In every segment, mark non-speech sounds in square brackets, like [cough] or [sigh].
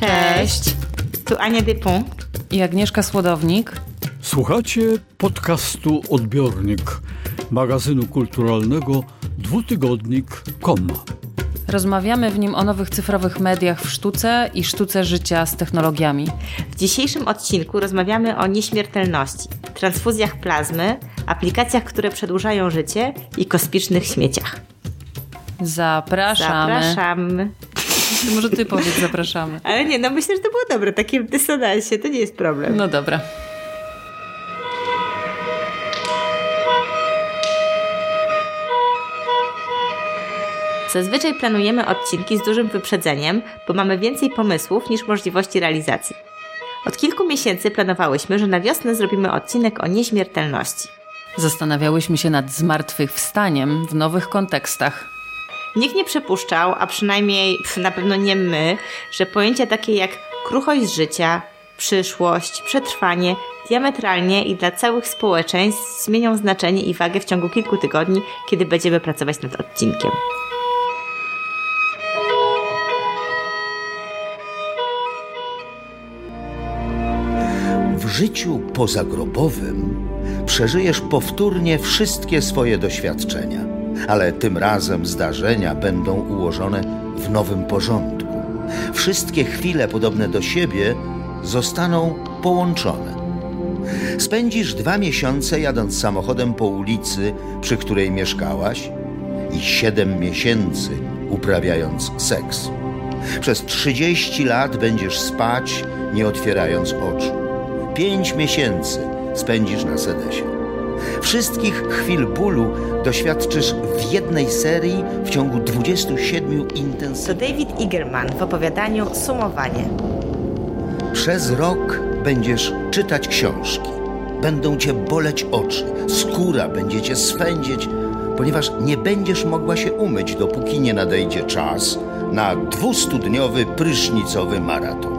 Cześć. Tu Ania Dupont. I Agnieszka Słodownik. Słuchacie podcastu Odbiornik, magazynu kulturalnego dwutygodnik.com. Rozmawiamy w nim o nowych cyfrowych mediach w sztuce i sztuce życia z technologiami. W dzisiejszym odcinku rozmawiamy o nieśmiertelności, transfuzjach plazmy, aplikacjach, które przedłużają życie i kosmicznych śmieciach. Zapraszamy. Zapraszamy. To [laughs] może ty powiedz, zapraszamy. Ale nie, no myślę, że to było dobre, takie w dysonansie, to nie jest problem. No dobra. Zazwyczaj planujemy odcinki z dużym wyprzedzeniem, bo mamy więcej pomysłów niż możliwości realizacji. Od kilku miesięcy planowałyśmy, że na wiosnę zrobimy odcinek o nieśmiertelności. Zastanawiałyśmy się nad zmartwychwstaniem w nowych kontekstach. Nikt nie przypuszczał, a przynajmniej pf, na pewno nie my, że pojęcia takie jak kruchość życia, przyszłość, przetrwanie diametralnie i dla całych społeczeństw zmienią znaczenie i wagę w ciągu kilku tygodni, kiedy będziemy pracować nad odcinkiem. W życiu pozagrobowym przeżyjesz powtórnie wszystkie swoje doświadczenia, ale tym razem zdarzenia będą ułożone w nowym porządku. Wszystkie chwile podobne do siebie zostaną połączone. Spędzisz dwa miesiące jadąc samochodem po ulicy, przy której mieszkałaś, i siedem miesięcy uprawiając seks. Przez 30 lat będziesz spać, nie otwierając oczu. Pięć miesięcy spędzisz na sedesie. Wszystkich chwil bólu doświadczysz w jednej serii w ciągu 27 To intensywnych. David Igerman w opowiadaniu Sumowanie. Przez rok będziesz czytać książki. Będą cię boleć oczy, skóra będzie cię swędzić, ponieważ nie będziesz mogła się umyć, dopóki nie nadejdzie czas na dwustudniowy prysznicowy maraton.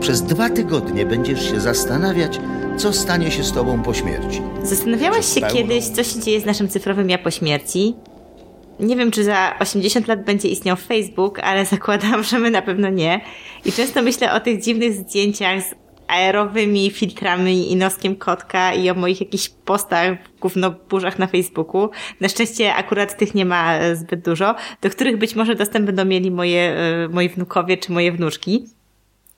Przez dwa tygodnie będziesz się zastanawiać, co stanie się z tobą po śmierci. Zastanawiałaś się Pełną- kiedyś, co się dzieje z naszym cyfrowym ja po śmierci? Nie wiem, czy za 80 lat będzie istniał Facebook, ale [laughs] zakładam, że my na pewno nie. I często myślę o tych dziwnych zdjęciach z aerowymi filtrami i noskiem kotka i o moich jakichś postach w gównoburzach na Facebooku. Na szczęście akurat tych nie ma e, zbyt dużo, do których być może dostęp będą mieli moje, e, moi wnukowie czy moje wnuczki.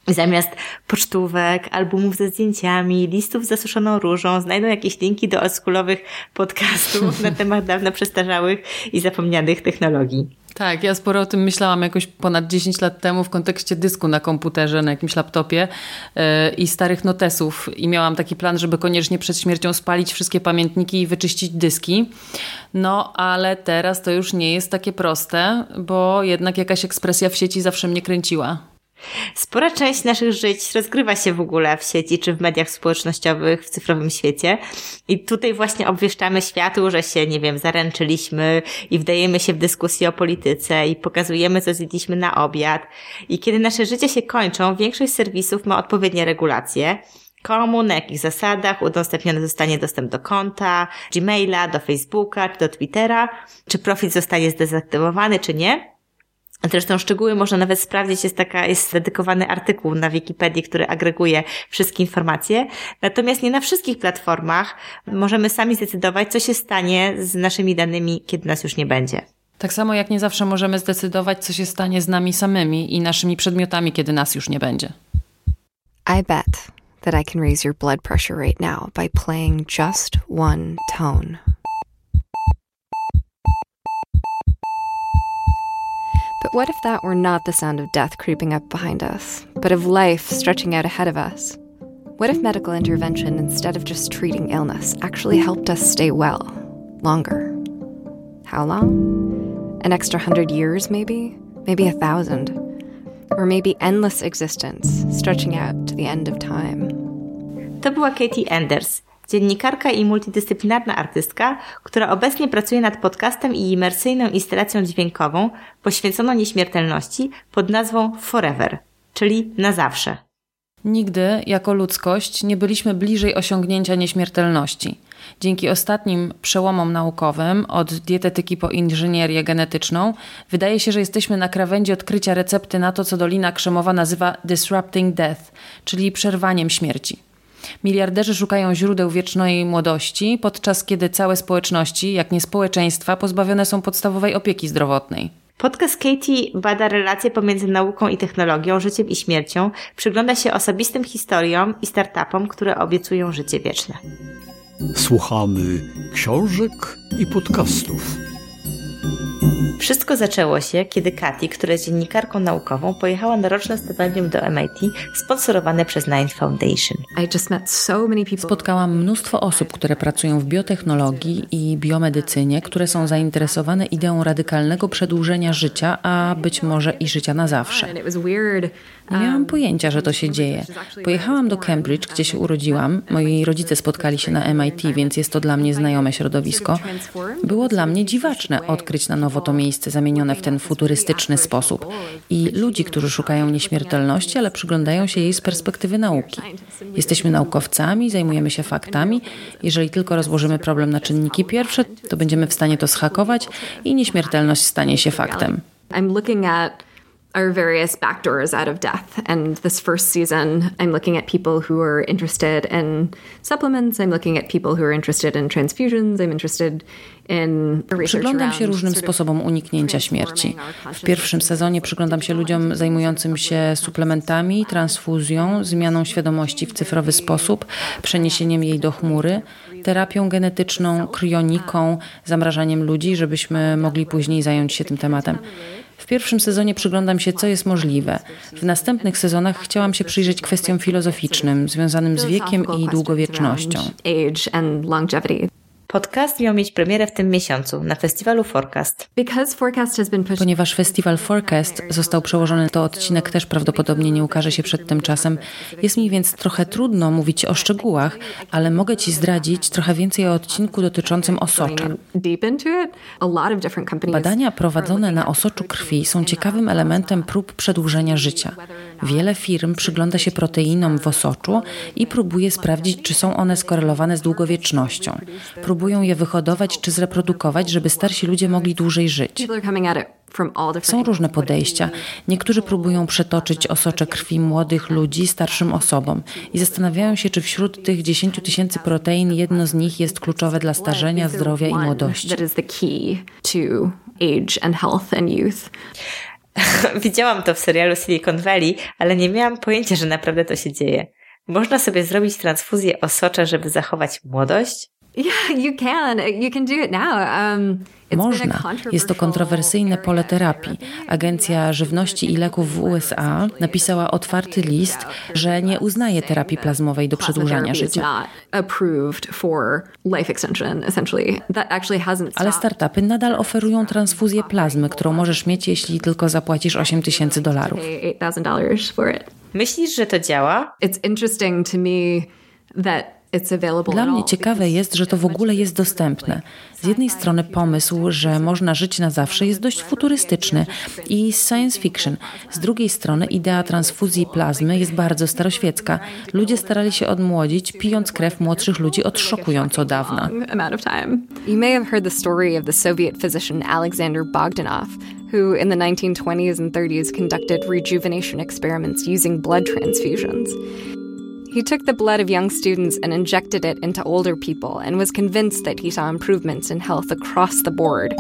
Zamiast pocztówek, albumów ze zdjęciami, listów z zasuszoną różą, znajdą jakieś linki do oldschoolowych podcastów na [laughs] temat dawno przestarzałych i zapomnianych technologii. Tak, ja sporo o tym myślałam jakoś ponad 10 lat temu w kontekście dysku na komputerze, na jakimś laptopie yy, i starych notesów. I miałam taki plan, żeby koniecznie przed śmiercią spalić wszystkie pamiętniki i wyczyścić dyski. No, ale teraz to już nie jest takie proste, bo jednak jakaś ekspresja w sieci zawsze mnie kręciła. Spora część naszych żyć rozgrywa się w ogóle w sieci czy w mediach społecznościowych w cyfrowym świecie. I tutaj właśnie obwieszczamy światu, że się, nie wiem, zaręczyliśmy i wdajemy się w dyskusję o polityce i pokazujemy, co zjedliśmy na obiad. I kiedy nasze życie się kończą, większość serwisów ma odpowiednie regulacje. Komu, na jakich zasadach udostępniony zostanie dostęp do konta, Gmaila, do Facebooka, czy do Twittera, czy profil zostanie zdezaktywowany, czy nie. Zresztą szczegóły można nawet sprawdzić, jest taka, jest dedykowany artykuł na Wikipedii, który agreguje wszystkie informacje. Natomiast nie na wszystkich platformach możemy sami zdecydować, co się stanie z naszymi danymi, kiedy nas już nie będzie. Tak samo jak nie zawsze możemy zdecydować, co się stanie z nami samymi i naszymi przedmiotami, kiedy nas już nie będzie. I bet that I can raise your blood pressure right now by playing just one tone. But what if that were not the sound of death creeping up behind us, but of life stretching out ahead of us? What if medical intervention, instead of just treating illness, actually helped us stay well longer? How long? An extra hundred years, maybe? Maybe a thousand? Or maybe endless existence, stretching out to the end of time? To była Katie Enders, dziennikarka i multidyscyplinarna artystka, która obecnie pracuje nad podcastem i imersyjną instalacją dźwiękową poświęconą nieśmiertelności pod nazwą Forever, czyli na zawsze. Nigdy, jako ludzkość, nie byliśmy bliżej osiągnięcia nieśmiertelności. Dzięki ostatnim przełomom naukowym, od dietetyki po inżynierię genetyczną, wydaje się, że jesteśmy na krawędzi odkrycia recepty na to, co Dolina Krzemowa nazywa disrupting death, czyli przerwaniem śmierci. Miliarderzy szukają źródeł wiecznej młodości, podczas kiedy całe społeczności, jak nie społeczeństwa, pozbawione są podstawowej opieki zdrowotnej. Podcast Katie bada relacje pomiędzy nauką i technologią, życiem i śmiercią, przygląda się osobistym historiom i startupom, które obiecują życie wieczne. Słuchamy książek i podcastów. Wszystko zaczęło się, kiedy Katy, która jest dziennikarką naukową, pojechała na roczne stypendium do MIT sponsorowane przez Nine Foundation. Spotkałam mnóstwo osób, które pracują w biotechnologii i biomedycynie, które są zainteresowane ideą radykalnego przedłużenia życia, a być może i życia na zawsze. Nie miałam pojęcia, że to się dzieje. Pojechałam do Cambridge, gdzie się urodziłam. Moi rodzice spotkali się na MIT, więc jest to dla mnie znajome środowisko. Było dla mnie dziwaczne odkryć na nowo to miejsce zamienione w ten futurystyczny sposób i ludzi, którzy szukają nieśmiertelności, ale przyglądają się jej z perspektywy nauki. Jesteśmy naukowcami, zajmujemy się faktami. Jeżeli tylko rozłożymy problem na czynniki pierwsze, to będziemy w stanie to schakować i nieśmiertelność stanie się faktem. I'm looking at our various backdoors out of death. And this first season, I'm looking at people who are interested in supplements. I'm looking at people who are interested in transfusions. I'm interested Przyglądam się różnym sposobom uniknięcia śmierci. W pierwszym sezonie przyglądam się ludziom zajmującym się suplementami, transfuzją, zmianą świadomości w cyfrowy sposób, przeniesieniem jej do chmury, terapią genetyczną, kryoniką, zamrażaniem ludzi, żebyśmy mogli później zająć się tym tematem. W pierwszym sezonie przyglądam się, co jest możliwe. W następnych sezonach chciałam się przyjrzeć kwestiom filozoficznym, związanym z wiekiem i długowiecznością. Podcast miał mieć premierę w tym miesiącu na festiwalu Forecast. Ponieważ festiwal Forecast został przełożony, to odcinek też prawdopodobnie nie ukaże się przed tym czasem. Jest mi więc trochę trudno mówić o szczegółach, ale mogę Ci zdradzić trochę więcej o odcinku dotyczącym osocza. Badania prowadzone na osoczu krwi są ciekawym elementem prób przedłużenia życia. Wiele firm przygląda się proteinom w osoczu i próbuje sprawdzić, czy są one skorelowane z długowiecznością. Próbują je wyhodować czy zreprodukować, żeby starsi ludzie mogli dłużej żyć. Są różne podejścia. Niektórzy próbują przetoczyć osocze krwi młodych ludzi starszym osobom i zastanawiają się, czy wśród tych 10 tysięcy protein jedno z nich jest kluczowe dla starzenia, zdrowia i młodości. [laughs] Widziałam to w serialu Silicon Valley, ale nie miałam pojęcia, że naprawdę to się dzieje. Można sobie zrobić transfuzję osocza, żeby zachować młodość? Yeah, you can. You can do it now. Um, można. Jest to kontrowersyjne pole terapii. Agencja Żywności i Leków w USA napisała otwarty list, że nie uznaje terapii plazmowej do przedłużania życia. Ale startupy nadal oferują transfuzję plazmy, którą możesz mieć, jeśli tylko zapłacisz 8 tysięcy dolarów. Myślisz, że to działa? It's interesting to me that dla mnie ciekawe jest, że to w ogóle jest dostępne. Z jednej strony pomysł, że można żyć na zawsze jest dość futurystyczny i science fiction. Z drugiej strony idea transfuzji plazmy jest bardzo staroświecka. Ludzie starali się odmłodzić, pijąc krew młodszych ludzi od szokująco dawna. You may have heard the story of the Soviet physician Alexander Bogdanov, who in the 1920s and 30s conducted rejuvenation experiments using blood transfusions. He took the blood of young students and injected it into older people and was convinced that he saw improvements in health across the board.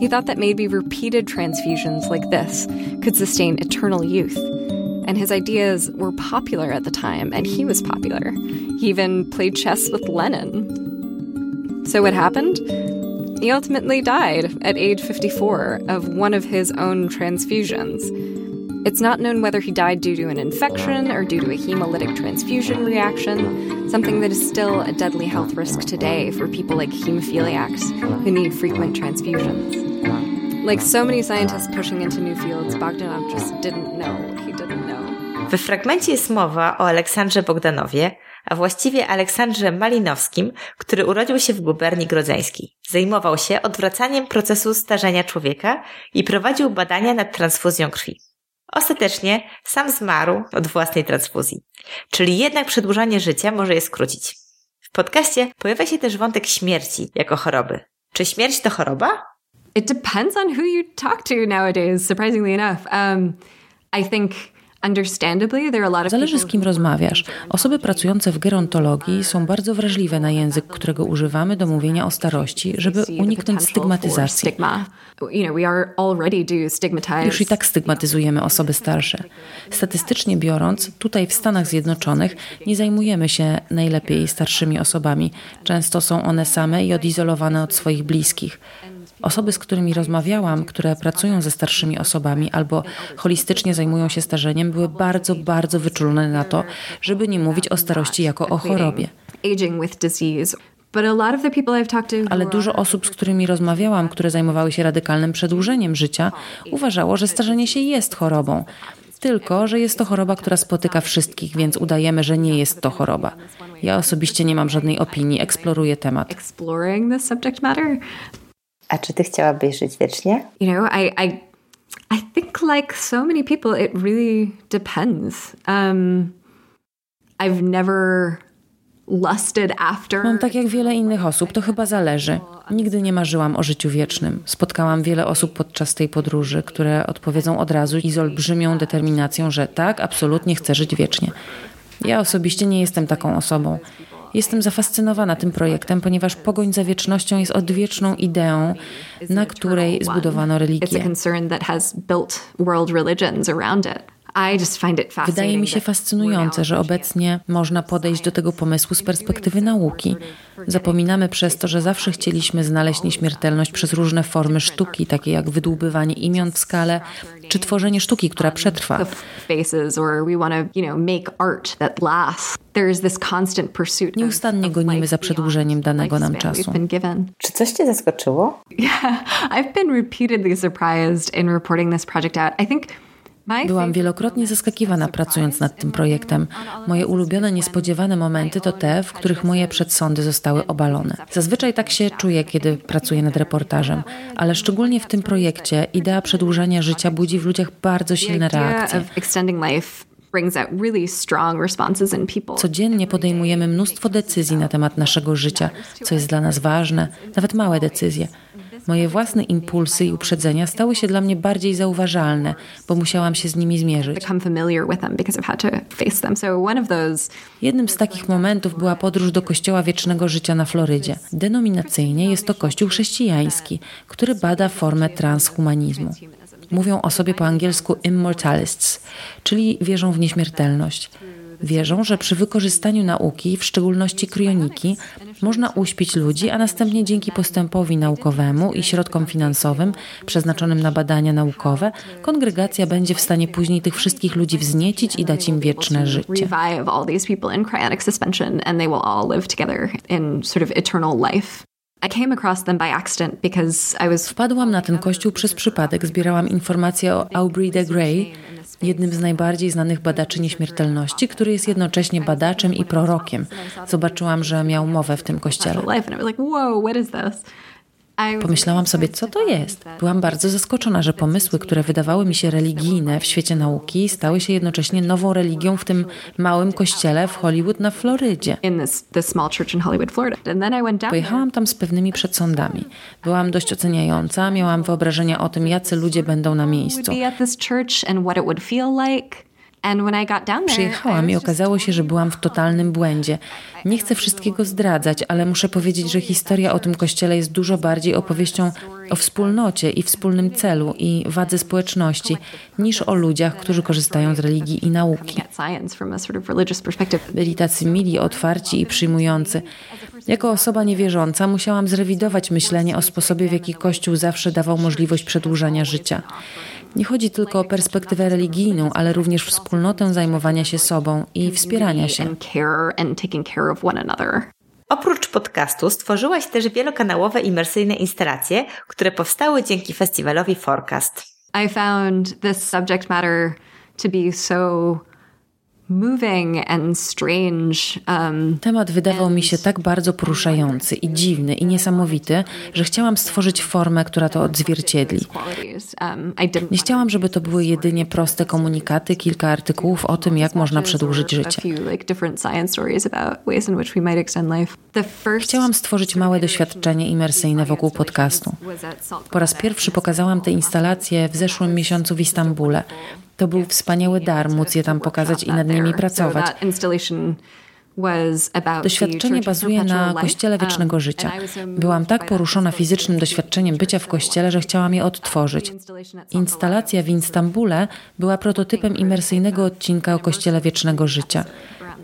He thought that maybe repeated transfusions like this could sustain eternal youth. And his ideas were popular at the time, and he was popular. He even played chess with Lenin. So, what happened? He ultimately died at age 54 of one of his own transfusions. It's not known whether he died due to an infection or due to a hemolytic transfusion reaction, something that is still a deadly health risk today for people like hemophiliacs who need frequent transfusions. Like so many scientists pushing into new fields, Bogdanov just didn't know he didn't know. We fragmencie jest mowa o Aleksandrze Bogdanowie, a właściwie Aleksandrze Malinowskim, który urodził się w guberni grodzeńskiej. Zajmował się odwracaniem procesu starzenia człowieka i prowadził badania nad transfuzją krwi. Ostatecznie sam zmarł od własnej transfuzji, czyli jednak przedłużanie życia może je skrócić. W podcaście pojawia się też wątek śmierci jako choroby. Czy śmierć to choroba? It depends on who you talk to nowadays, surprisingly enough. Um, I think Zależy z kim rozmawiasz. Osoby pracujące w gerontologii są bardzo wrażliwe na język, którego używamy do mówienia o starości, żeby uniknąć stygmatyzacji. Już i tak stygmatyzujemy osoby starsze. Statystycznie biorąc, tutaj w Stanach Zjednoczonych nie zajmujemy się najlepiej starszymi osobami. Często są one same i odizolowane od swoich bliskich. Osoby, z którymi rozmawiałam, które pracują ze starszymi osobami albo holistycznie zajmują się starzeniem, były bardzo, bardzo wyczulone na to, żeby nie mówić o starości jako o chorobie. Ale dużo osób, z którymi rozmawiałam, które zajmowały się radykalnym przedłużeniem życia, uważało, że starzenie się jest chorobą. Tylko, że jest to choroba, która spotyka wszystkich, więc udajemy, że nie jest to choroba. Ja osobiście nie mam żadnej opinii, eksploruję temat. A czy ty chciałabyś żyć wiecznie? You know, I, I, I think like so many people, it really depends. Um, I've never lusted after. Mam tak jak wiele innych osób, to chyba zależy. Nigdy nie marzyłam o życiu wiecznym. Spotkałam wiele osób podczas tej podróży, które odpowiedzą od razu i z olbrzymią determinacją, że tak, absolutnie chcę żyć wiecznie. Ja osobiście nie jestem taką osobą. Jestem zafascynowana tym projektem, ponieważ pogoń za wiecznością jest odwieczną ideą, na której zbudowano religię. Wydaje mi się fascynujące, że obecnie można podejść do tego pomysłu z perspektywy nauki. Zapominamy przez to, że zawsze chcieliśmy znaleźć nieśmiertelność przez różne formy sztuki, takie jak wydłubywanie imion w skale, czy tworzenie sztuki, która przetrwa. Nieustannie gonimy za przedłużeniem danego nam czasu. Czy coś Cię zaskoczyło? [laughs] Yeah, I've been repeatedly surprised in reporting this project out. I think Byłam wielokrotnie zaskakiwana pracując nad tym projektem. Moje ulubione, niespodziewane momenty to te, w których moje przedsądy zostały obalone. Zazwyczaj tak się czuję, kiedy pracuję nad reportażem, ale szczególnie w tym projekcie idea przedłużania życia budzi w ludziach bardzo silne reakcje. Codziennie podejmujemy mnóstwo decyzji na temat naszego życia, co jest dla nas ważne, nawet małe decyzje. Moje własne impulsy i uprzedzenia stały się dla mnie bardziej zauważalne, bo musiałam się z nimi zmierzyć. Jednym z takich momentów była podróż do Kościoła Wiecznego Życia na Florydzie. Denominacyjnie jest to kościół chrześcijański, który bada formę transhumanizmu. Mówią o sobie po angielsku immortalists, czyli wierzą w nieśmiertelność. Wierzą, że przy wykorzystaniu nauki, w szczególności kryoniki, można uśpić ludzi, a następnie dzięki postępowi naukowemu i środkom finansowym przeznaczonym na badania naukowe, kongregacja będzie w stanie później tych wszystkich ludzi wzniecić i dać im wieczne życie. Wpadłam na ten kościół przez przypadek. Zbierałam informacje o Aubrey de Grey, jednym z najbardziej znanych badaczy nieśmiertelności, który jest jednocześnie badaczem i prorokiem. Zobaczyłam, że miał mowę w tym kościele. Pomyślałam sobie, co to jest. Byłam bardzo zaskoczona, że pomysły, które wydawały mi się religijne w świecie nauki, stały się jednocześnie nową religią w tym małym kościele w Hollywood na Florydzie. Pojechałam tam z pewnymi przedsądami. Byłam dość oceniająca, miałam wyobrażenia o tym, jacy ludzie będą na miejscu. Przyjechałam i okazało się, że byłam w totalnym błędzie. Nie chcę wszystkiego zdradzać, ale muszę powiedzieć, że historia o tym kościele jest dużo bardziej opowieścią o wspólnocie i wspólnym celu i wadze społeczności, niż o ludziach, którzy korzystają z religii i nauki. Byli tacy mili, otwarci i przyjmujący. Jako osoba niewierząca musiałam zrewidować myślenie o sposobie, w jaki Kościół zawsze dawał możliwość przedłużania życia. Nie chodzi tylko o perspektywę religijną, ale również wspólnotę zajmowania się sobą i wspierania się. Oprócz podcastu stworzyłaś też wielokanałowe imersyjne instalacje, które powstały dzięki festiwalowi Forecast. I found this subject matter to be so moving and strange. Um, Temat wydawał mi się tak bardzo poruszający i dziwny i niesamowity, że chciałam stworzyć formę, która to odzwierciedli. um, Nie chciałam, żeby to były jedynie proste komunikaty, kilka artykułów o tym, jak można przedłużyć życie. Chciałam stworzyć małe doświadczenie imersyjne wokół podcastu. Po raz pierwszy pokazałam te instalacje w zeszłym miesiącu w Istambule. To był wspaniały dar móc je tam pokazać i nad nimi pracować. Doświadczenie bazuje na Kościele Wiecznego Życia. Byłam tak poruszona fizycznym doświadczeniem bycia w kościele, że chciałam je odtworzyć. Instalacja w Istambule była prototypem imersyjnego odcinka o Kościele Wiecznego Życia.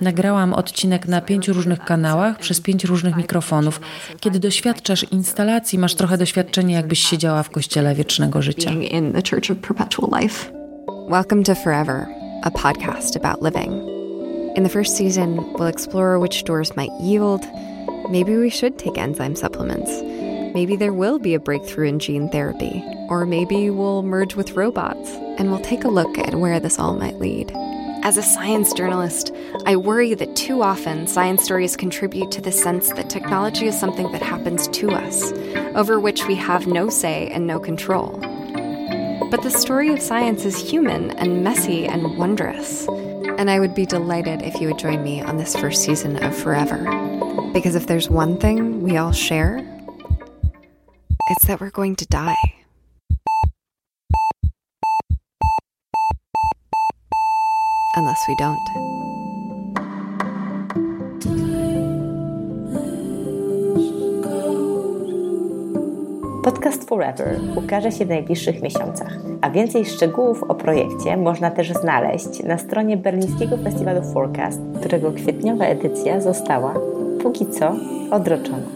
Nagrałam odcinek na pięciu różnych kanałach przez pięć różnych mikrofonów. Kiedy doświadczasz instalacji, masz trochę doświadczenia, jakbyś siedziała w Kościele Wiecznego Życia. Welcome to Forever, a podcast about living. In the first season, we'll explore which doors might yield. Maybe we should take enzyme supplements. Maybe there will be a breakthrough in gene therapy. Or maybe we'll merge with robots and we'll take a look at where this all might lead. As a science journalist, I worry that too often science stories contribute to the sense that technology is something that happens to us, over which we have no say and no control. But the story of science is human and messy and wondrous. And I would be delighted if you would join me on this first season of Forever. Because if there's one thing we all share, it's that we're going to die. Unless we don't. Podcast Forever ukaże się w najbliższych miesiącach, a więcej szczegółów o projekcie można też znaleźć na stronie berlińskiego festiwalu Forecast, którego kwietniowa edycja została, póki co, odroczona.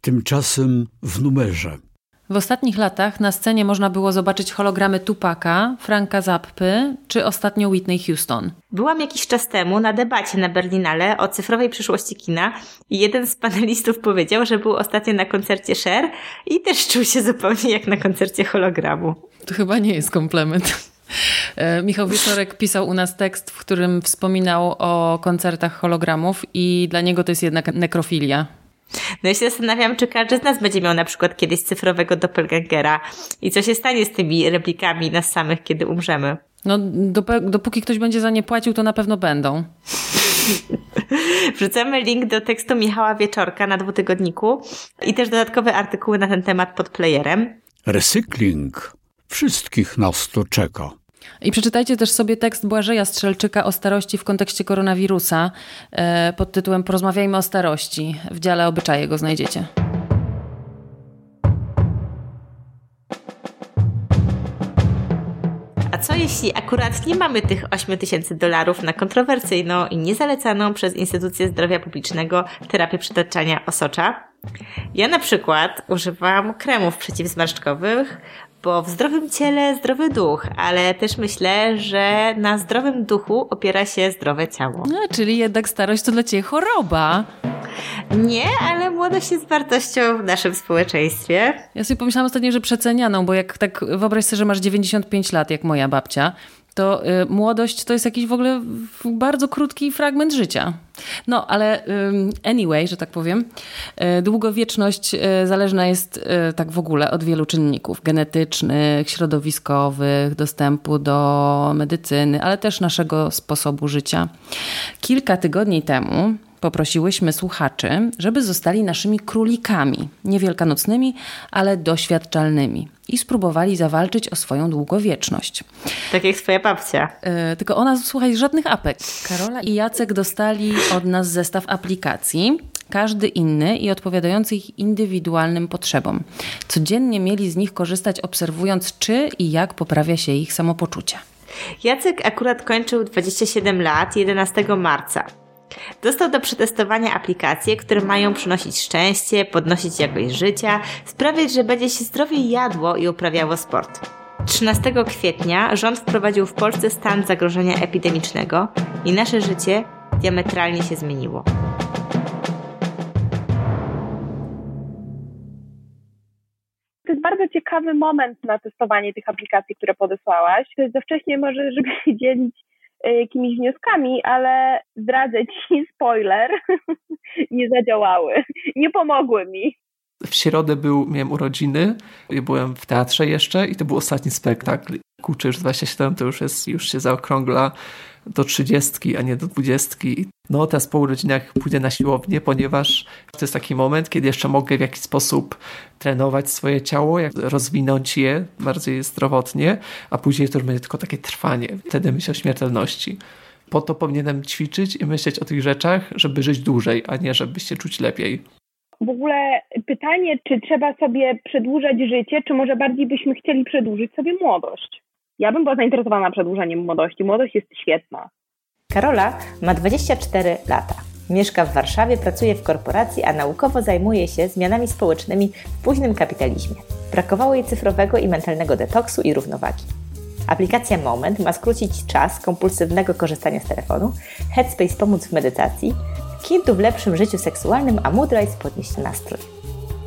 Tymczasem w numerze. W ostatnich latach na scenie można było zobaczyć hologramy Tupaka, Franka Zappy czy ostatnio Whitney Houston. Byłam jakiś czas temu na debacie na Berlinale o cyfrowej przyszłości kina i jeden z panelistów powiedział, że był ostatnio na koncercie Cher i też czuł się zupełnie jak na koncercie hologramu. To chyba nie jest komplement. E, Michał Wieczorek pisał u nas tekst, w którym wspominał o koncertach hologramów i dla niego to jest jednak nekrofilia. No ja się zastanawiam, czy każdy z nas będzie miał na przykład kiedyś cyfrowego doppelgangera i co się stanie z tymi replikami nas samych, kiedy umrzemy. No, dopóki ktoś będzie za nie płacił, to na pewno będą. [laughs] Wrzucamy link do tekstu Michała Wieczorka na dwutygodniku i też dodatkowe artykuły na ten temat pod playerem. Recykling. Wszystkich nas to czeka. I przeczytajcie też sobie tekst Błażeja Strzelczyka o starości w kontekście koronawirusa e, pod tytułem Porozmawiajmy o starości. W dziale obyczaje go znajdziecie. A co jeśli akurat nie mamy tych 8 tysięcy dolarów na kontrowersyjną i niezalecaną przez Instytucję Zdrowia Publicznego terapię przytaczania osocza? Ja na przykład używam kremów przeciwzmarszczkowych, bo w zdrowym ciele zdrowy duch, ale też myślę, że na zdrowym duchu opiera się zdrowe ciało. No, czyli jednak starość to dla Ciebie choroba. Nie, ale młodość jest wartością w naszym społeczeństwie. Ja sobie pomyślałam ostatnio, że przecenianą, bo jak tak wyobraź sobie, że masz 95 lat, jak moja babcia, to y, młodość to jest jakiś w ogóle bardzo krótki fragment życia. No, ale y, anyway, że tak powiem, y, długowieczność y, zależna jest y, tak w ogóle od wielu czynników genetycznych, środowiskowych, dostępu do medycyny, ale też naszego sposobu życia. Kilka tygodni temu poprosiłyśmy słuchaczy, żeby zostali naszymi królikami, nie wielkanocnymi, ale doświadczalnymi i spróbowali zawalczyć o swoją długowieczność. Tak jak twoja babcia. Yy, tylko ona, słuchaj, żadnych apek. Karola i Jacek dostali od nas zestaw aplikacji, każdy inny i odpowiadający ich indywidualnym potrzebom. Codziennie mieli z nich korzystać, obserwując, czy i jak poprawia się ich samopoczucie. Jacek akurat kończył 27 lat 11 marca. Dostał do przetestowania aplikacje, które mają przynosić szczęście, podnosić jakość życia, sprawiać, że będzie się zdrowiej jadło i uprawiało sport. 13 kwietnia rząd wprowadził w Polsce stan zagrożenia epidemicznego i nasze życie diametralnie się zmieniło. jest bardzo ciekawy moment na testowanie tych aplikacji, które podesłałaś. To jest za wcześnie może, żeby się dzielić jakimiś wnioskami, ale zdradzę ci [laughs] spoiler, [laughs] nie zadziałały, nie pomogły mi. W środę był, miałem urodziny, byłem w teatrze jeszcze i to był ostatni spektakl. Kurczę, już 27 to już jest, już się zaokrągla do 30, a nie do 20. No teraz po urodzinach pójdę na siłownię, ponieważ to jest taki moment, kiedy jeszcze mogę w jakiś sposób trenować swoje ciało, rozwinąć je bardziej zdrowotnie, a później to już będzie tylko takie trwanie. Wtedy myślę o śmiertelności. Po to powinienem ćwiczyć i myśleć o tych rzeczach, żeby żyć dłużej, a nie żeby się czuć lepiej. W ogóle pytanie, czy trzeba sobie przedłużać życie, czy może bardziej byśmy chcieli przedłużyć sobie młodość? Ja bym była zainteresowana przedłużeniem młodości. Młodość jest świetna. Karola ma 24 lata. Mieszka w Warszawie, pracuje w korporacji, a naukowo zajmuje się zmianami społecznymi w późnym kapitalizmie. Brakowało jej cyfrowego i mentalnego detoksu i równowagi. Aplikacja Moment ma skrócić czas kompulsywnego korzystania z telefonu, Headspace pomóc w medytacji, Kintu w lepszym życiu seksualnym, a Moodrise podnieść nastrój.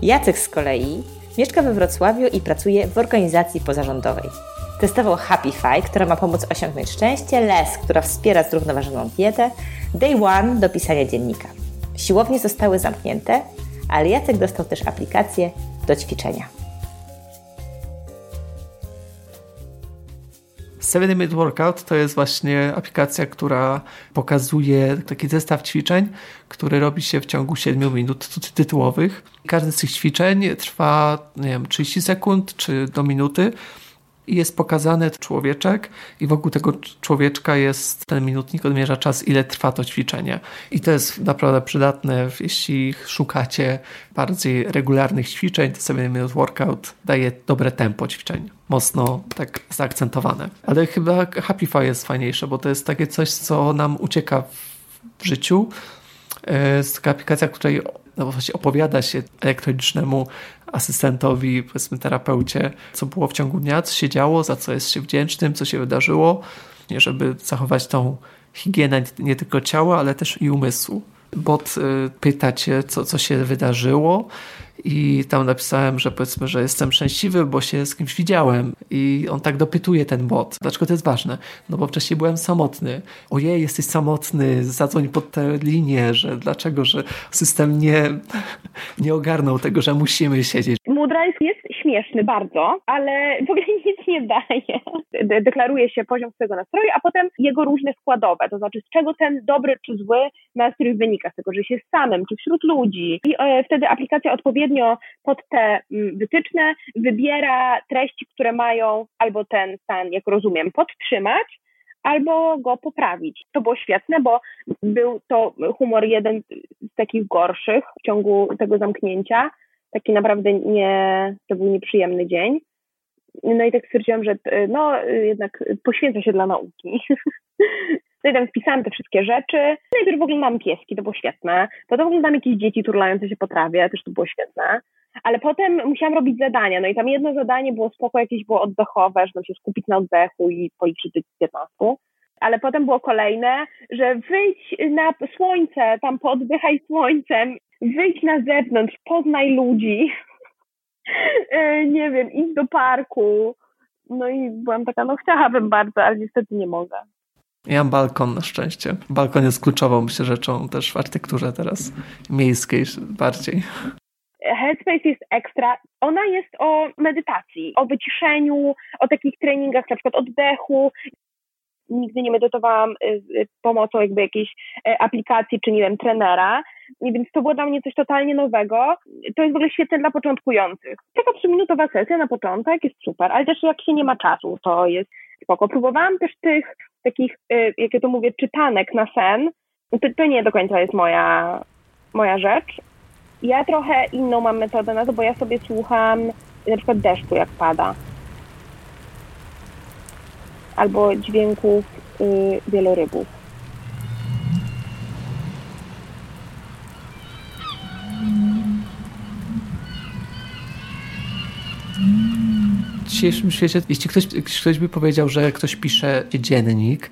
Jacek z kolei mieszka we Wrocławiu i pracuje w organizacji pozarządowej. Testował Happify, która ma pomóc osiągnąć szczęście, Les, która wspiera zrównoważoną dietę, Day One do pisania dziennika. Siłownie zostały zamknięte, ale Jacek dostał też aplikację do ćwiczenia. Seven Minute Workout to jest właśnie aplikacja, która pokazuje taki zestaw ćwiczeń, który robi się w ciągu 7 minut tytułowych. Każde z tych ćwiczeń trwa, nie wiem, 30 sekund czy do minuty i jest pokazany człowieczek i wokół tego człowieczka jest ten minutnik, odmierza czas, ile trwa to ćwiczenie. I to jest naprawdę przydatne, jeśli szukacie bardziej regularnych ćwiczeń, to 7 Minute Workout daje dobre tempo ćwiczeń, mocno tak zaakcentowane. Ale chyba Happify jest fajniejsze, bo to jest takie coś, co nam ucieka w życiu. E, jest taka aplikacja, której no właśnie opowiada się elektronicznemu asystentowi, powiedzmy terapeucie, co było w ciągu dnia, co się działo, za co jest się wdzięcznym, co się wydarzyło, żeby zachować tą higienę nie tylko ciała, ale też i umysłu. Bot y, pyta cię, co, co się wydarzyło, i tam napisałem, że powiedzmy, że jestem szczęśliwy, bo się z kimś widziałem i on tak dopytuje ten bot. Dlaczego to jest ważne? No bo wcześniej byłem samotny. Ojej, jesteś samotny, zadzwoń pod tę linię, że dlaczego, że system nie, nie ogarnął tego, że musimy siedzieć. Moodrise jest śmieszny bardzo, ale w ogóle [laughs] nic nie daje. De deklaruje się poziom swojego nastroju, a potem jego różne składowe, to znaczy z czego ten dobry czy zły nastrój wynika, z tego, że się samym, czy wśród ludzi. I e, wtedy aplikacja odpowiednio pod te mm, wytyczne wybiera treści, które mają albo ten stan, jak rozumiem, podtrzymać, albo go poprawić. To było świetne, bo był to humor jeden z takich gorszych w ciągu tego zamknięcia taki naprawdę nie, to był nieprzyjemny dzień. No i tak stwierdziłam, że no jednak poświęcę się dla nauki. [laughs] No i tam wpisałam te wszystkie rzeczy. Najpierw oglądałam pieski, to było świetne. Potem oglądałam jakieś dzieci turlające się po trawie, też to było świetne. Ale potem musiałam robić zadania. No i tam jedno zadanie było spoko, jakieś było oddechowe, że się skupić na oddechu i policzyć do 15 ale potem było kolejne, że wyjdź na słońce, tam pooddychaj słońcem wyjdź na zewnątrz, poznaj ludzi, [laughs] e, nie wiem, idź do parku. No i byłam taka, no chciałabym bardzo, ale niestety nie mogę. Ja mam balkon na szczęście. Balkon jest kluczową, myślę, rzeczą też w architekturze teraz miejskiej bardziej. Headspace jest ekstra. Ona jest o medytacji, o wyciszeniu, o takich treningach, na przykład oddechu nigdy nie medytowałam y, y, pomocą jakby jakiejś e, aplikacji czy nie wiem, trenera, więc to było dla mnie coś totalnie nowego. To jest w ogóle świetne dla początkujących. Taka trzyminutowa sesja na początek jest super, ale też jak się nie ma czasu, to jest spoko. Próbowałam też tych takich, y, jak ja to mówię, czytanek na sen. To, to nie do końca jest moja, moja rzecz. Ja trochę inną mam metodę na to, bo ja sobie słucham na przykład deszczu, jak pada albo dźwięków y, wielorybów. Dzisiejszym świecie, jeśli ktoś, ktoś by powiedział, że ktoś pisze dziennik,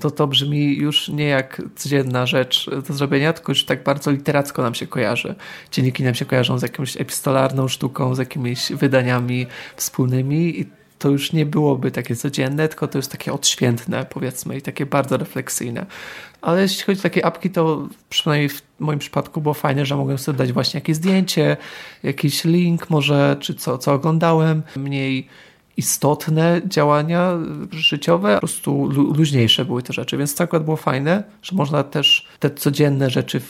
to to brzmi już nie jak codzienna rzecz do zrobienia, tylko już tak bardzo literacko nam się kojarzy. Dzienniki nam się kojarzą z jakąś epistolarną sztuką, z jakimiś wydaniami wspólnymi i to już nie byłoby takie codzienne, tylko to jest takie odświętne, powiedzmy, i takie bardzo refleksyjne. Ale jeśli chodzi o takie apki, to przynajmniej w moim przypadku było fajne, że mogłem sobie dać właśnie jakieś zdjęcie, jakiś link może, czy co, co oglądałem, mniej istotne działania życiowe, po prostu luźniejsze były te rzeczy, więc to akurat było fajne, że można też te codzienne rzeczy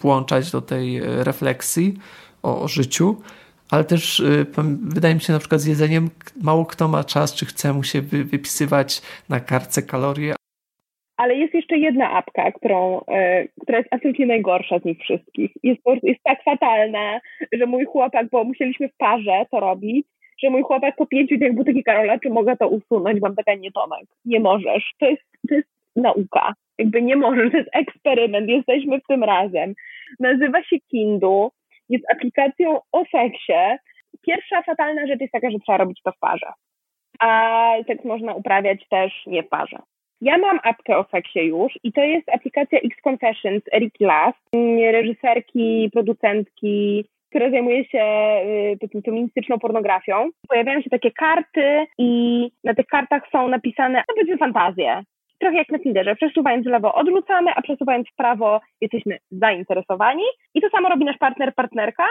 włączać do tej refleksji o, o życiu, ale też y, wydaje mi się na przykład z jedzeniem mało kto ma czas, czy chce mu się wypisywać na kartce kalorie. Ale jest jeszcze jedna apka, którą, e, która jest absolutnie najgorsza z nich wszystkich. Jest, jest tak fatalna, że mój chłopak, bo musieliśmy w parze to robić, że mój chłopak po pięciu dniach był taki Karola, czy mogę to usunąć? Mam taka nie Tomek, nie możesz. To jest, to jest nauka. Jakby nie możesz, to jest eksperyment, jesteśmy w tym razem. Nazywa się Kindu, jest aplikacją o seksie. Pierwsza fatalna rzecz jest taka, że trzeba robić to w parze. A seks można uprawiać też nie w parze. Ja mam apkę o seksie już i to jest aplikacja X Confessions Eriki Last, reżyserki, producentki, która zajmuje się y, feministyczną pornografią. Pojawiają się takie karty i na tych kartach są napisane, no powiedzmy, fantazje. Trochę jak na Tinderze. Przesuwając w lewo odrzucamy, a przesuwając w prawo jesteśmy zainteresowani. I to samo robi nasz partner, partnerka.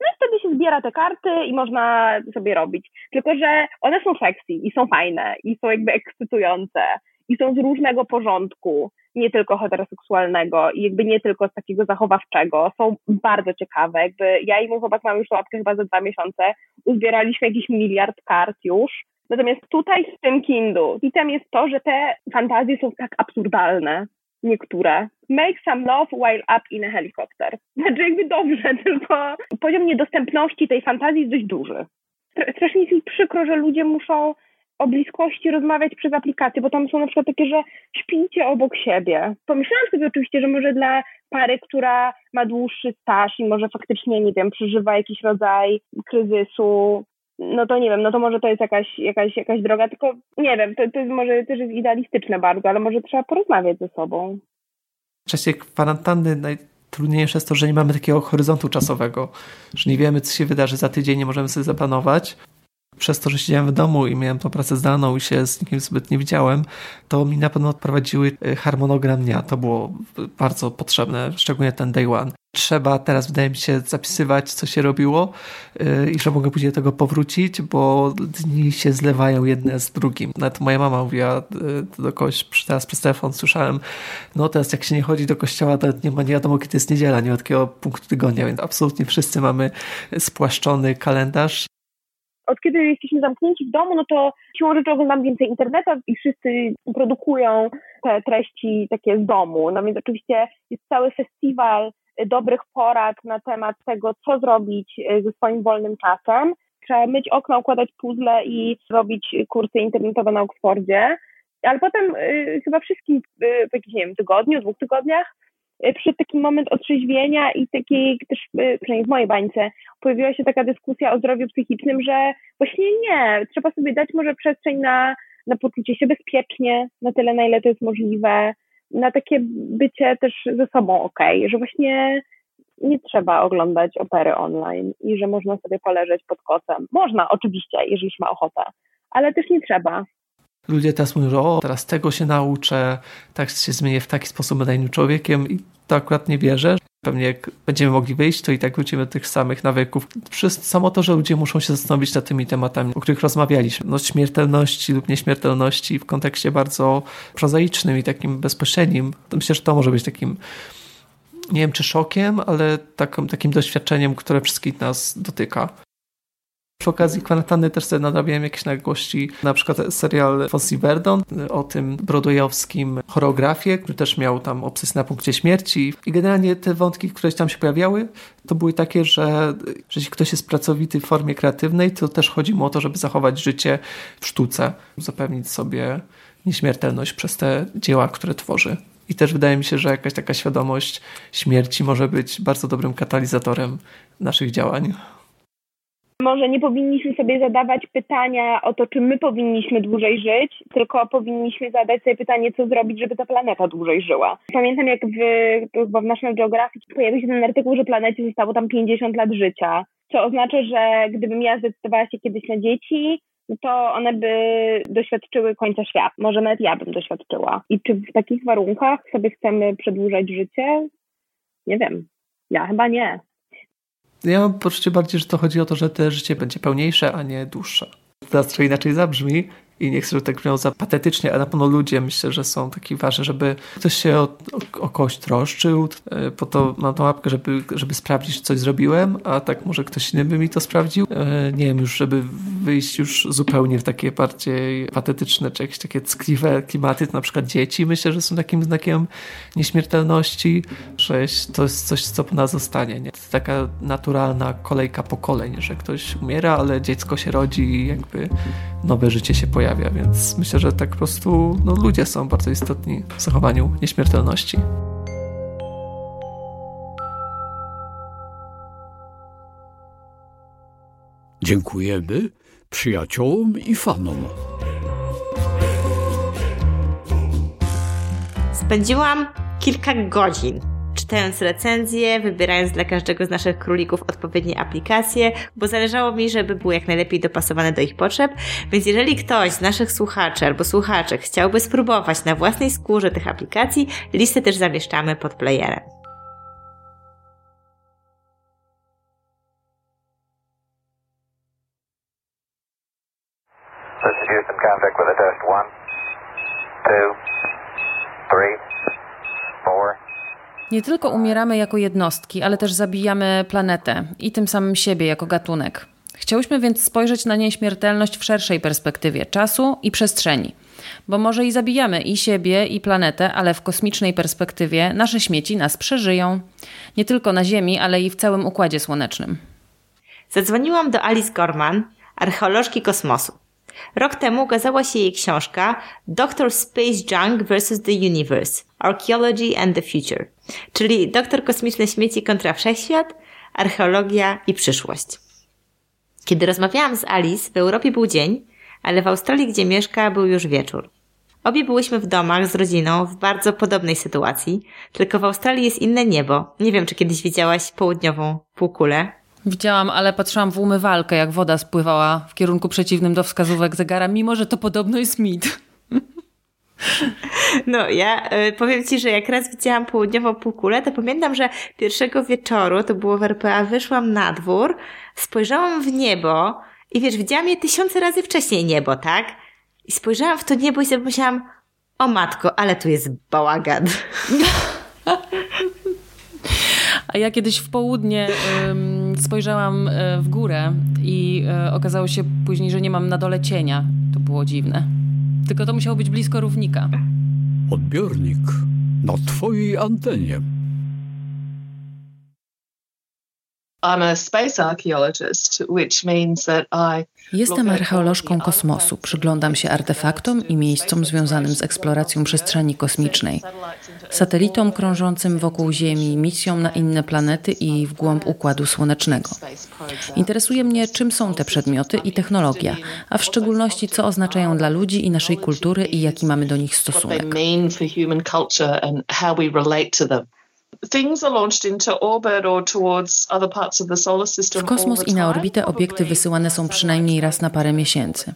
No i wtedy się zbiera te karty i można sobie robić. Tylko, że one są sexy i są fajne i są jakby ekscytujące i są z różnego porządku, nie tylko heteroseksualnego i jakby nie tylko z takiego zachowawczego. Są bardzo ciekawe. Jakby ja i mój chłopak mamy już tą apkę chyba za dwa miesiące. Uzbieraliśmy jakiś miliard kart już. Natomiast tutaj z tym Kindu hitem jest to, że te fantazje są tak absurdalne, niektóre. Make some love while up in a helicopter. Znaczy jakby dobrze, [laughs] tylko poziom niedostępności tej fantazji jest dość duży. Strasznie mi przykro, że ludzie muszą o bliskości rozmawiać przez aplikację, bo tam są na przykład takie, że śpijcie obok siebie. Pomyślałam sobie oczywiście, że może dla pary, która ma dłuższy staż i może faktycznie, nie wiem, przeżywa jakiś rodzaj kryzysu, no to nie wiem, no to może to jest jakaś, jakaś, jakaś droga, tylko nie wiem, to, to jest może też jest idealistyczne bardzo, ale może trzeba porozmawiać ze sobą. W czasie kwarantanny najtrudniejsze jest to, że nie mamy takiego horyzontu czasowego, że nie wiemy, co się wydarzy za tydzień, nie możemy sobie zaplanować przez to, że siedziałem w domu i miałem tą pracę zdalną i się z nikim zbyt nie widziałem, to mi na pewno odprowadziły e, harmonogram dnia. To było bardzo potrzebne, szczególnie ten day one. Trzeba teraz, wydaje mi się, zapisywać, co się robiło e, i że mogę później do tego powrócić, bo dni się zlewają jedne z drugim. Nawet moja mama mówiła e, do kogoś, teraz przez telefon słyszałem, no teraz jak się nie chodzi do kościoła, to nie ma nie wiadomo, kiedy jest niedziela, nie ma takiego punktu tygodnia, więc absolutnie wszyscy mamy spłaszczony kalendarz od kiedy jesteśmy zamknięci w domu, no to siłą rzeczy oglądam więcej internetu i wszyscy produkują te treści takie z domu. No więc oczywiście jest cały festiwal dobrych porad na temat tego, co zrobić e, ze swoim wolnym czasem. Trzeba myć okna, układać puzzle i robić kursy internetowe na Oxfordzie. Ale potem y, chyba wszystkim y, w jakimś, nie wiem, tygodniu, dwóch tygodniach przyszedł taki moment otrzeźwienia i takiej też, y, przynajmniej w mojej bańce, pojawiła się taka dyskusja o zdrowiu psychicznym, że właśnie nie, trzeba sobie dać może przestrzeń na, na poczucie się bezpiecznie, na tyle, na ile to jest możliwe, na takie bycie też ze sobą okej, okay, że właśnie nie trzeba oglądać opery online i że można sobie poleżeć pod kocem. Można oczywiście, jeżeli się ma ochotę, ale też nie trzeba ludzie teraz mówią, że o, teraz tego się nauczę, tak się zmienię w taki sposób, będę innym człowiekiem i to akurat nie wierzę. Pewnie jak będziemy mogli wyjść, to i tak wrócimy do tych samych nawyków. Przez samo to, że ludzie muszą się zastanowić nad tymi tematami, o których rozmawialiśmy. No, śmiertelności lub nieśmiertelności w kontekście bardzo prozaicznym i takim bezpośrednim. Myślę, że to może być takim nie wiem czy szokiem, ale takim, takim doświadczeniem, które wszystkich nas dotyka. Przy okazji kwarantanny też sobie nadrabiałem jakieś nagłości, na przykład serial Fossi Verdon o tym broadwayowskim choreografie, który też miał tam obsesję na punkcie śmierci i generalnie te wątki, które tam się pojawiały, to były takie, że, że jeśli ktoś jest pracowity w formie kreatywnej, to też chodzi mu o to, żeby zachować życie w sztuce, zapewnić sobie nieśmiertelność przez te dzieła, które tworzy. I też wydaje mi się, że jakaś taka świadomość śmierci może być bardzo dobrym katalizatorem naszych działań. Może nie powinniśmy sobie zadawać pytania o to, czy my powinniśmy dłużej żyć, tylko powinniśmy zadać sobie pytanie, co zrobić, żeby ta planeta dłużej żyła. Pamiętam, jak w, chyba w National Geographic pojawił się ten artykuł, że planecie zostało tam 50 lat życia, co oznacza, że gdybym ja zdecydowała się kiedyś na dzieci, no to one by doświadczyły końca świata. Może nawet ja bym doświadczyła. I czy w takich warunkach sobie chcemy przedłużać życie? Nie wiem. Ja chyba nie. Ja mam poczucie bardziej, że to chodzi o to, że te życie będzie pełniejsze, a nie dłuższe. Teraz trochę inaczej zabrzmi, i nie chcę, żeby tak brzmiało za patetycznie, ale na pewno ludzie myślę, że są taki ważni, żeby ktoś się o, o, o kogoś troszczył, e, po to mam tą łapkę, żeby, żeby sprawdzić, czy coś zrobiłem, a tak może ktoś inny by mi to sprawdził. E, nie wiem, już żeby wyjść już zupełnie w takie bardziej patetyczne, czy jakieś takie ckliwe klimaty, to na przykład dzieci myślę, że są takim znakiem nieśmiertelności, że to jest coś, co po nas zostanie. Nie? To jest taka naturalna kolejka pokoleń, że ktoś umiera, ale dziecko się rodzi i jakby nowe życie się pojawia pojawia, więc myślę, że tak po prostu no, ludzie są bardzo istotni w zachowaniu nieśmiertelności. Dziękujemy przyjaciołom i fanom. Spędziłam kilka godzin czytając recenzje, wybierając dla każdego z naszych królików odpowiednie aplikacje, bo zależało mi, żeby były jak najlepiej dopasowane do ich potrzeb. Więc jeżeli ktoś z naszych słuchaczy albo słuchaczek chciałby spróbować na własnej skórze tych aplikacji, listę też zamieszczamy pod playerem. contact with a test. One, two, three, four. Nie tylko umieramy jako jednostki, ale też zabijamy planetę i tym samym siebie jako gatunek. Chciałyśmy więc spojrzeć na nieśmiertelność w szerszej perspektywie czasu i przestrzeni. Bo może i zabijamy i siebie, i planetę, ale w kosmicznej perspektywie nasze śmieci nas przeżyją. Nie tylko na Ziemi, ale i w całym układzie słonecznym. Zadzwoniłam do Alice Gorman, archeolożki kosmosu. Rok temu ukazała się jej książka Doctor Space Junk vs. the Universe Archaeology and the Future, czyli Doktor Kosmiczne Śmieci kontra Wszechświat, Archeologia i Przyszłość. Kiedy rozmawiałam z Alice, w Europie był dzień, ale w Australii, gdzie mieszka, był już wieczór. Obie byłyśmy w domach z rodziną w bardzo podobnej sytuacji, tylko w Australii jest inne niebo. Nie wiem, czy kiedyś widziałaś południową półkulę. Widziałam, ale patrzyłam w umywalkę, jak woda spływała w kierunku przeciwnym do wskazówek zegara, mimo że to podobno jest mit. No, ja y, powiem Ci, że jak raz widziałam południową półkulę, to pamiętam, że pierwszego wieczoru, to było w RPA, wyszłam na dwór, spojrzałam w niebo i wiesz, widziałam je tysiące razy wcześniej niebo, tak? I spojrzałam w to niebo i sobie pomyślałam, o matko, ale tu jest bałagan. A ja kiedyś w południe spojrzałam e, w górę i um, okazało się później, że nie mam na dole cienia. To było dziwne. Tylko to musiało być blisko równika. Odbiornik na twojej antenie. Jestem archeolożką kosmosu. Przyglądam się artefaktom i miejscom związanym z eksploracją przestrzeni kosmicznej, satelitom krążącym wokół Ziemi, misjom na inne planety i w głąb układu słonecznego. Interesuje mnie, czym są te przedmioty i technologia, a w szczególności co oznaczają dla ludzi i naszej kultury i jaki mamy do nich stosunek. W kosmos i na orbitę obiekty wysyłane są przynajmniej raz na parę miesięcy.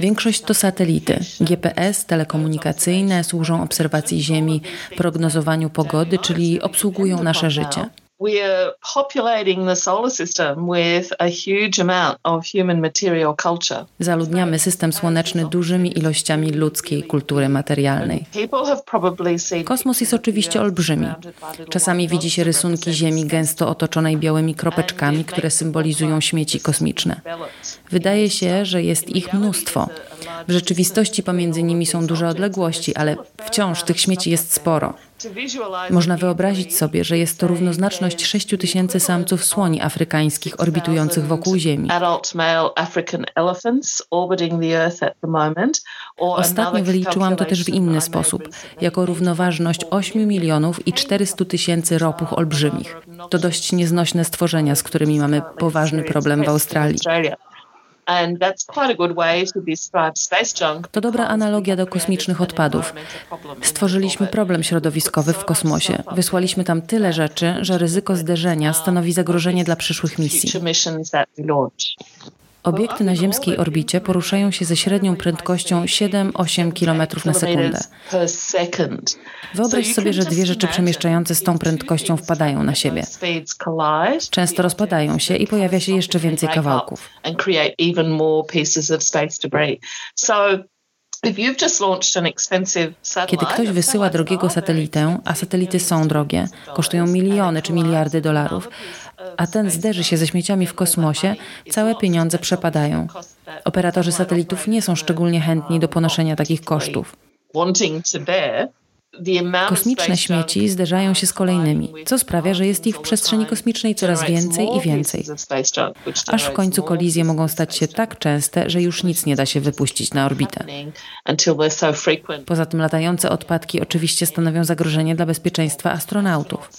Większość to satelity. GPS, telekomunikacyjne służą obserwacji Ziemi, prognozowaniu pogody, czyli obsługują nasze życie we are populating the solar system with a huge amount of human material culture. Zaludniamy system słoneczny dużymi ilościami ludzkiej kultury materialnej. Kosmos jest oczywiście olbrzymi. Czasami widzi się rysunki Ziemi gęsto otoczonej białymi kropeczkami, które symbolizują śmieci kosmiczne. Wydaje się, że jest ich mnóstwo W rzeczywistości pomiędzy nimi są duże odległości, ale wciąż tych śmieci jest sporo. Można wyobrazić sobie, że jest to równoznaczność 6 tysięcy samców słoni afrykańskich orbitujących wokół Ziemi. Ostatnio wyliczyłam to też w inny sposób, jako równoważność 8 milionów i 400 tysięcy ropów olbrzymich. To dość nieznośne stworzenia, z którymi mamy poważny problem w Australii. To dobra analogia do kosmicznych odpadów. Stworzyliśmy problem środowiskowy w kosmosie. Wysłaliśmy tam tyle rzeczy, że ryzyko zderzenia stanowi zagrożenie dla przyszłych misji. Obiekty na ziemskiej orbicie poruszają się ze średnią prędkością 7-8 km na sekundę. Wyobraź sobie, że dwie rzeczy przemieszczające z tą prędkością wpadają na siebie. Często rozpadają się i pojawia się jeszcze więcej kawałków. Kiedy ktoś wysyła drogiego satelitę, a satelity są drogie, kosztują miliony czy miliardy dolarów, a ten zderzy się ze śmieciami w kosmosie, całe pieniądze przepadają. Operatorzy satelitów nie są szczególnie chętni do ponoszenia takich kosztów. Kosmiczne śmieci zderzają się z kolejnymi, co sprawia, że jest ich w przestrzeni kosmicznej coraz więcej i więcej. Aż w końcu kolizje mogą stać się tak częste, że już nic nie da się wypuścić na orbitę. Poza tym latające odpadki oczywiście stanowią zagrożenie dla bezpieczeństwa astronautów.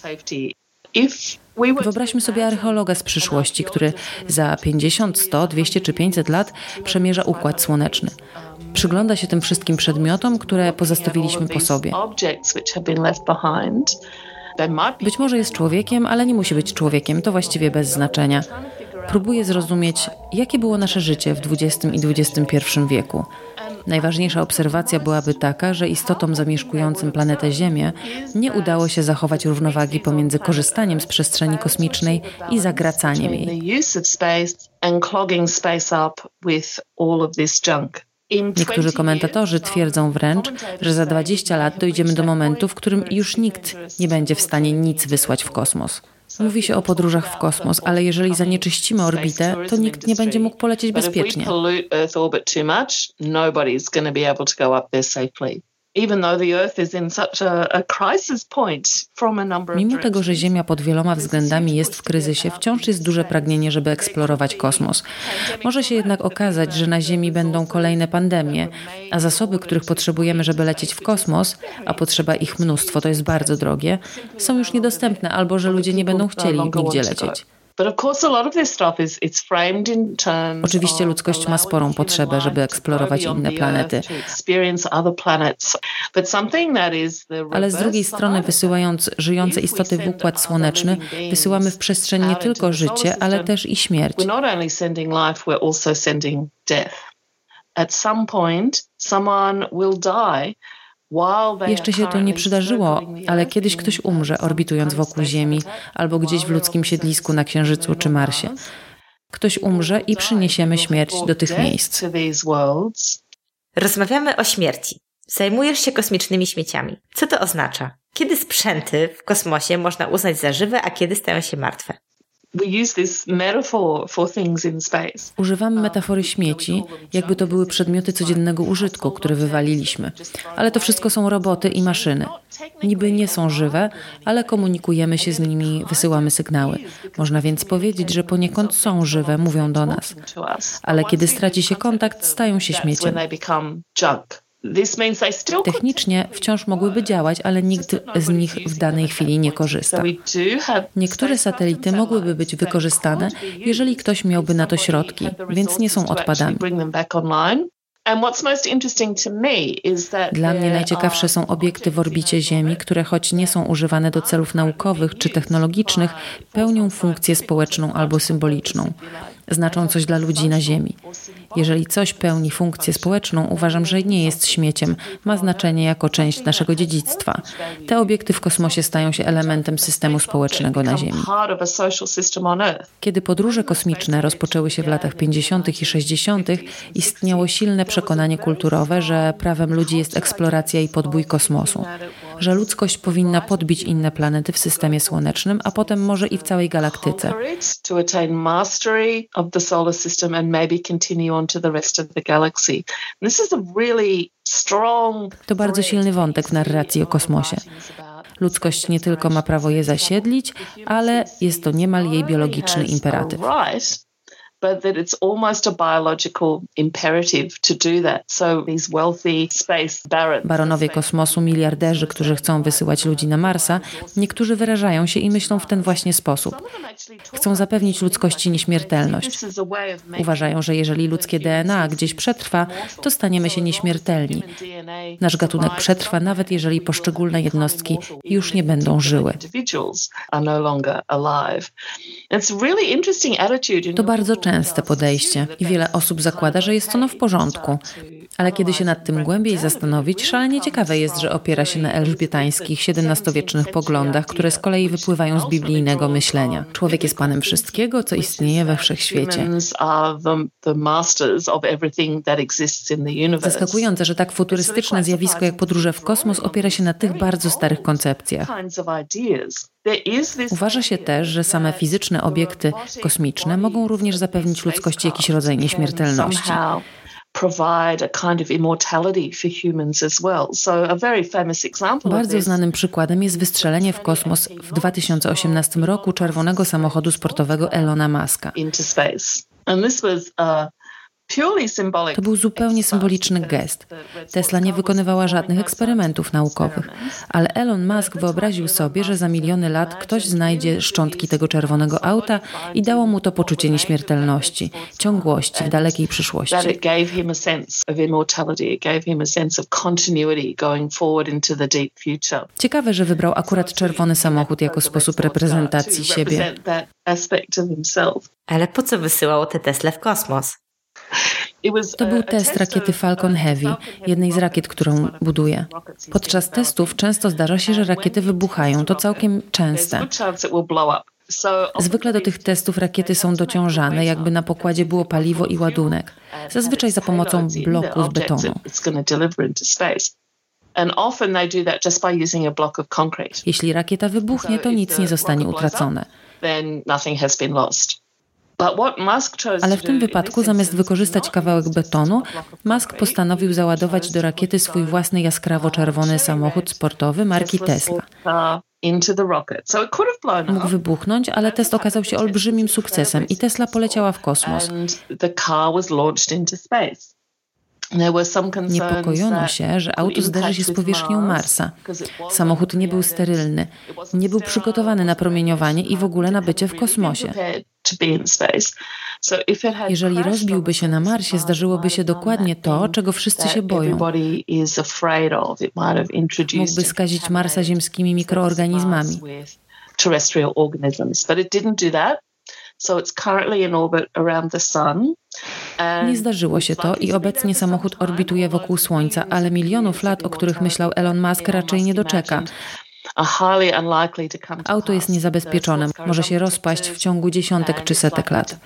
Wyobraźmy sobie archeologa z przyszłości, który za 50, 100, 200 czy 500 lat przemierza układ słoneczny. Przygląda się tym wszystkim przedmiotom, które pozostawiliśmy po sobie. Być może jest człowiekiem, ale nie musi być człowiekiem, to właściwie bez znaczenia. Próbuje zrozumieć, jakie było nasze życie w XX i XXI wieku. Najważniejsza obserwacja byłaby taka, że istotom zamieszkującym planetę Ziemię nie udało się zachować równowagi pomiędzy korzystaniem z przestrzeni kosmicznej i zagracaniem jej. Niektórzy komentatorzy twierdzą wręcz, że za 20 lat dojdziemy do momentu, w którym już nikt nie będzie w stanie nic wysłać w kosmos. Mówi się o podróżach w kosmos, ale jeżeli zanieczyścimy orbitę, to nikt nie będzie mógł polecieć bezpiecznie. Mimo tego, że Ziemia pod wieloma względami jest w kryzysie, wciąż jest duże pragnienie, żeby eksplorować kosmos. Może się jednak okazać, że na Ziemi będą kolejne pandemie, a zasoby, których potrzebujemy, żeby lecieć w kosmos, a potrzeba ich mnóstwo, to jest bardzo drogie, są już niedostępne albo że ludzie nie będą chcieli nigdzie lecieć. Oczywiście ludzkość ma sporą potrzebę, żeby eksplorować inne planety. Ale z drugiej strony, wysyłając żyjące istoty w układ słoneczny, wysyłamy w przestrzeń nie tylko życie, ale też i śmierć. At some point, someone will die jeszcze się to nie przydarzyło, ale kiedyś ktoś umrze orbitując wokół Ziemi albo gdzieś w ludzkim siedlisku na Księżycu czy Marsie. Ktoś umrze i przyniesiemy śmierć do tych miejsc. Rozmawiamy o śmierci. Zajmujesz się kosmicznymi śmieciami. Co to oznacza? Kiedy sprzęty w kosmosie można uznać za żywe, a kiedy stają się martwe? Używamy metafory śmieci, jakby to były przedmioty codziennego użytku, które wywaliliśmy. Ale to wszystko są roboty i maszyny. Niby nie są żywe, ale komunikujemy się z nimi, wysyłamy sygnały. Można więc powiedzieć, że poniekąd są żywe, mówią do nas. Ale kiedy straci się kontakt, stają się śmieciem. Technicznie wciąż mogłyby działać, ale nikt z nich w danej chwili nie korzysta. Niektóre satelity mogłyby być wykorzystane, jeżeli ktoś miałby na to środki, więc nie są odpadami. Dla mnie najciekawsze są obiekty w orbicie Ziemi, które choć nie są używane do celów naukowych czy technologicznych, pełnią funkcję społeczną albo symboliczną znaczą coś dla ludzi na Ziemi. Jeżeli coś pełni funkcję społeczną, uważam, że nie jest śmieciem, ma znaczenie jako część naszego dziedzictwa. Te obiekty w kosmosie stają się elementem systemu społecznego na Ziemi. Kiedy podróże kosmiczne rozpoczęły się w latach 50. i 60., istniało silne przekonanie kulturowe, że prawem ludzi jest eksploracja i podbój kosmosu. że ludzkość powinna podbić inne planety w systemie słonecznym, a potem może i w całej galaktyce. To bardzo silny wątek w narracji o kosmosie. Ludzkość nie tylko ma prawo je zasiedlić, ale jest to niemal jej biologiczny imperatyw but that it's almost a biological imperative to do that. So these wealthy space barons. Baronowie kosmosu, miliarderzy, którzy chcą wysyłać ludzi na Marsa, niektórzy wyrażają się i myślą w ten właśnie sposób. Chcą zapewnić ludzkości nieśmiertelność. Uważają, że jeżeli ludzkie DNA gdzieś przetrwa, to staniemy się nieśmiertelni. Nasz gatunek przetrwa, nawet jeżeli poszczególne jednostki już nie będą żyły. To bardzo często częste podejście i wiele osób zakłada, że jest ono w porządku. Ale kiedy się nad tym głębiej zastanowić, szalenie ciekawe jest, że opiera się na elżbietańskich, XVII-wiecznych poglądach, które z kolei wypływają z biblijnego myślenia. Człowiek jest panem wszystkiego, co istnieje we wszechświecie. Zaskakujące, że tak futurystyczne zjawisko jak podróże w kosmos opiera się na tych bardzo starych koncepcjach. Uważa się też, że same fizyczne obiekty kosmiczne mogą również zapewnić ludzkości jakiś rodzaj nieśmiertelności provide a kind of immortality for humans as well. So a very famous example Bardzo znanym przykładem jest wystrzelenie w kosmos w 2018 roku czerwonego samochodu sportowego Elona Muska. Into space. And this was a to był zupełnie symboliczny gest. Tesla nie wykonywała żadnych eksperymentów naukowych, ale Elon Musk wyobraził sobie, że za miliony lat ktoś znajdzie szczątki tego czerwonego auta i dało mu to poczucie nieśmiertelności, ciągłości w dalekiej przyszłości. Ciekawe, że wybrał akurat czerwony samochód jako sposób reprezentacji siebie. Ale po co wysyłał te Tesla w kosmos? To był test rakiety Falcon Heavy, jednej z rakiet, którą buduje. Podczas testów często zdarza się, że rakiety wybuchają. To całkiem częste. Zwykle do tych testów rakiety są dociążane, jakby na pokładzie było paliwo i ładunek, zazwyczaj za pomocą bloku z betonu. Jeśli rakieta wybuchnie, to nic nie zostanie utracone. Ale w tym wypadku, zamiast wykorzystać kawałek betonu, Musk postanowił załadować do rakiety swój własny jaskrawo czerwony samochód sportowy marki Tesla. Mógł wybuchnąć, ale test okazał się olbrzymim sukcesem i Tesla poleciała w kosmos. Niepokojono się, że auto zderzy się z powierzchnią Marsa. Samochód nie był sterylny, nie był przygotowany na promieniowanie i w ogóle na bycie w kosmosie. Jeżeli rozbiłby się na Marsie, zdarzyłoby się dokładnie to, czego wszyscy się boją. Mógłby skazić Marsa ziemskimi mikroorganizmami. Nie zdarzyło się to i obecnie samochód orbituje wokół Słońca, ale milionów lat, o których myślał Elon Musk, raczej nie doczeka. Auto jest niezabezpieczone, może się rozpaść w ciągu dziesiątek czy setek lat.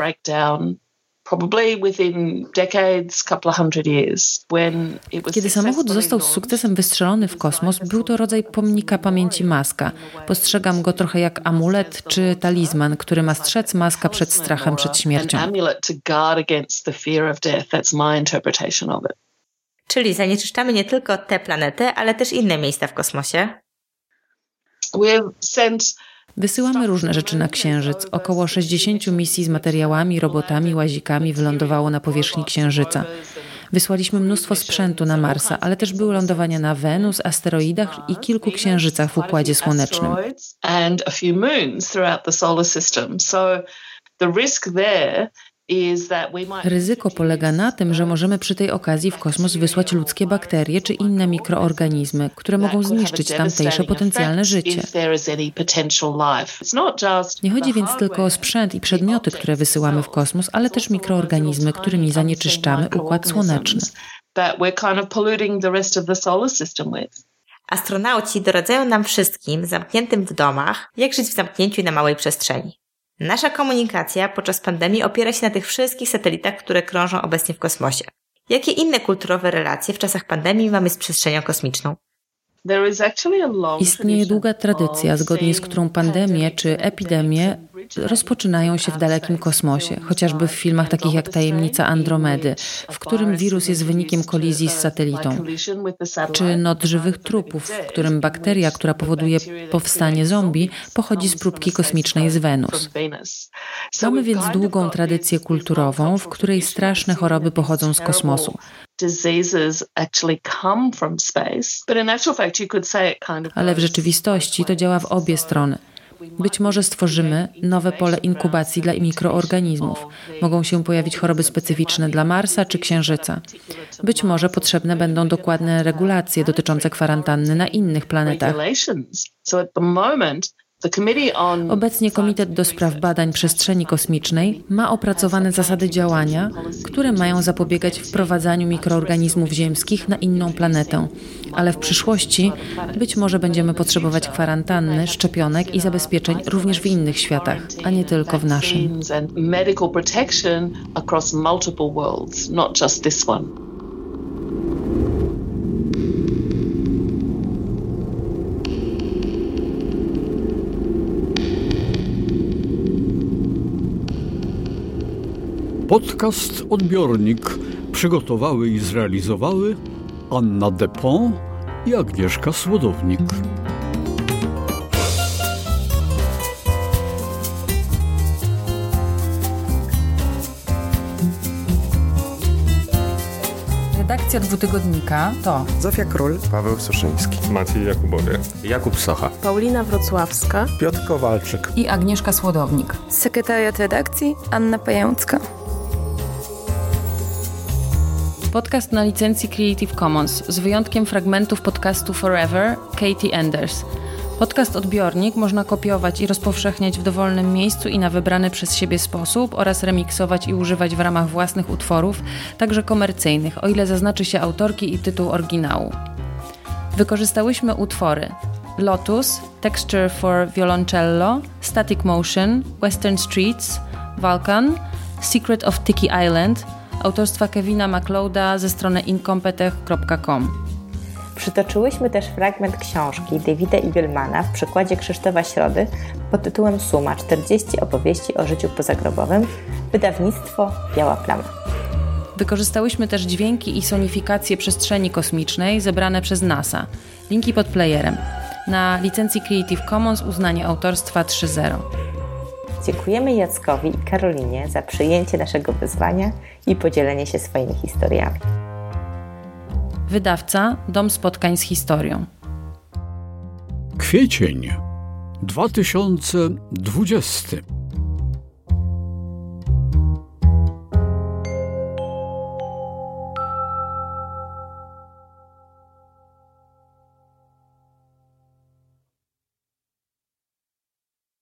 Kiedy samochód został z sukcesem wystrzelony w kosmos, był to rodzaj pomnika pamięci Maska. Postrzegam go trochę jak amulet czy talizman, który ma strzec Maska przed strachem przed śmiercią. Czyli zanieczyszczamy nie tylko tę planetę, ale też inne miejsca w kosmosie? Wysyłamy różne rzeczy na Księżyc. Około 60 misji z materiałami, robotami, łazikami wylądowało na powierzchni Księżyca. Wysłaliśmy mnóstwo sprzętu na Marsa, ale też były lądowania na Wenus, asteroidach i kilku księżycach w Układzie Słonecznym. The risk there Ryzyko polega na tym, że możemy przy tej okazji w kosmos wysłać ludzkie bakterie czy inne mikroorganizmy, które mogą zniszczyć tamtejsze potencjalne życie. Nie chodzi więc tylko o sprzęt i przedmioty, które wysyłamy w kosmos, ale też mikroorganizmy, którymi zanieczyszczamy układ słoneczny. Astronauci doradzają nam wszystkim zamkniętym w domach, jak żyć w zamknięciu na małej przestrzeni. Nasza komunikacja podczas pandemii opiera się na tych wszystkich satelitach, które krążą obecnie w kosmosie. Jakie inne kulturowe relacje w czasach pandemii mamy z przestrzenią kosmiczną? Istnieje długa tradycja, zgodnie z którą pandemie czy epidemie rozpoczynają się w dalekim kosmosie, chociażby w filmach takich jak Tajemnica Andromedy, w którym wirus jest wynikiem kolizji z satelitą, czy Not żywych trupów, w którym bakteria, która powoduje powstanie zombie, pochodzi z próbki kosmicznej z Wenus. Mamy więc długą tradycję kulturową, w której straszne choroby pochodzą z kosmosu. Ale w rzeczywistości to działa w obie strony. Być może stworzymy nowe pole inkubacji dla mikroorganizmów. Mogą się pojawić choroby specyficzne dla Marsa czy Księżyca. Być może potrzebne będą dokładne regulacje dotyczące kwarantanny na innych planetach. Obecnie Komitet do Spraw Badań Przestrzeni Kosmicznej ma opracowane zasady działania, które mają zapobiegać wprowadzaniu mikroorganizmów ziemskich na inną planetę, ale w przyszłości być może będziemy potrzebować kwarantanny, szczepionek i zabezpieczeń również w innych światach, a nie tylko w naszym. Podcast Odbiornik przygotowały i zrealizowały Anna Depont i Agnieszka Słodownik. Redakcja dwutygodnika to Zofia Król, Paweł Suszyński, Maciej Jakubowie, Jakub Socha, Paulina Wrocławska, Piotr Kowalczyk i Agnieszka Słodownik. Sekretariat redakcji Anna Pajęcka. Podcast na licencji Creative Commons z wyjątkiem fragmentów podcastu Forever Katie Enders. Podcast odbiornik można kopiować i rozpowszechniać w dowolnym miejscu i na wybrany przez siebie sposób oraz remiksować i używać w ramach własnych utworów, także komercyjnych, o ile zaznaczy się autorki i tytuł oryginału. Wykorzystałyśmy utwory Lotus, Texture for Violoncello, Static Motion, Western Streets, Vulcan, Secret of Tiki Island, autorstwa Kevina McLeoda ze strony incompetech.com. Przytoczyłyśmy też fragment książki Davida Eaglemana w przykładzie Krzysztofa Środy pod tytułem Suma 40 opowieści o życiu pozagrobowym, wydawnictwo Biała Plama. Wykorzystałyśmy też dźwięki i sonifikacje przestrzeni kosmicznej zebrane przez NASA. Linki pod playerem. Na licencji Creative Commons uznanie autorstwa 3.0. Dziękujemy Jackowi i Karolinie za przyjęcie naszego wyzwania i podzielenie się swoimi historiami. Wydawca Dom Spotkań z Historią. Kwiecień 2020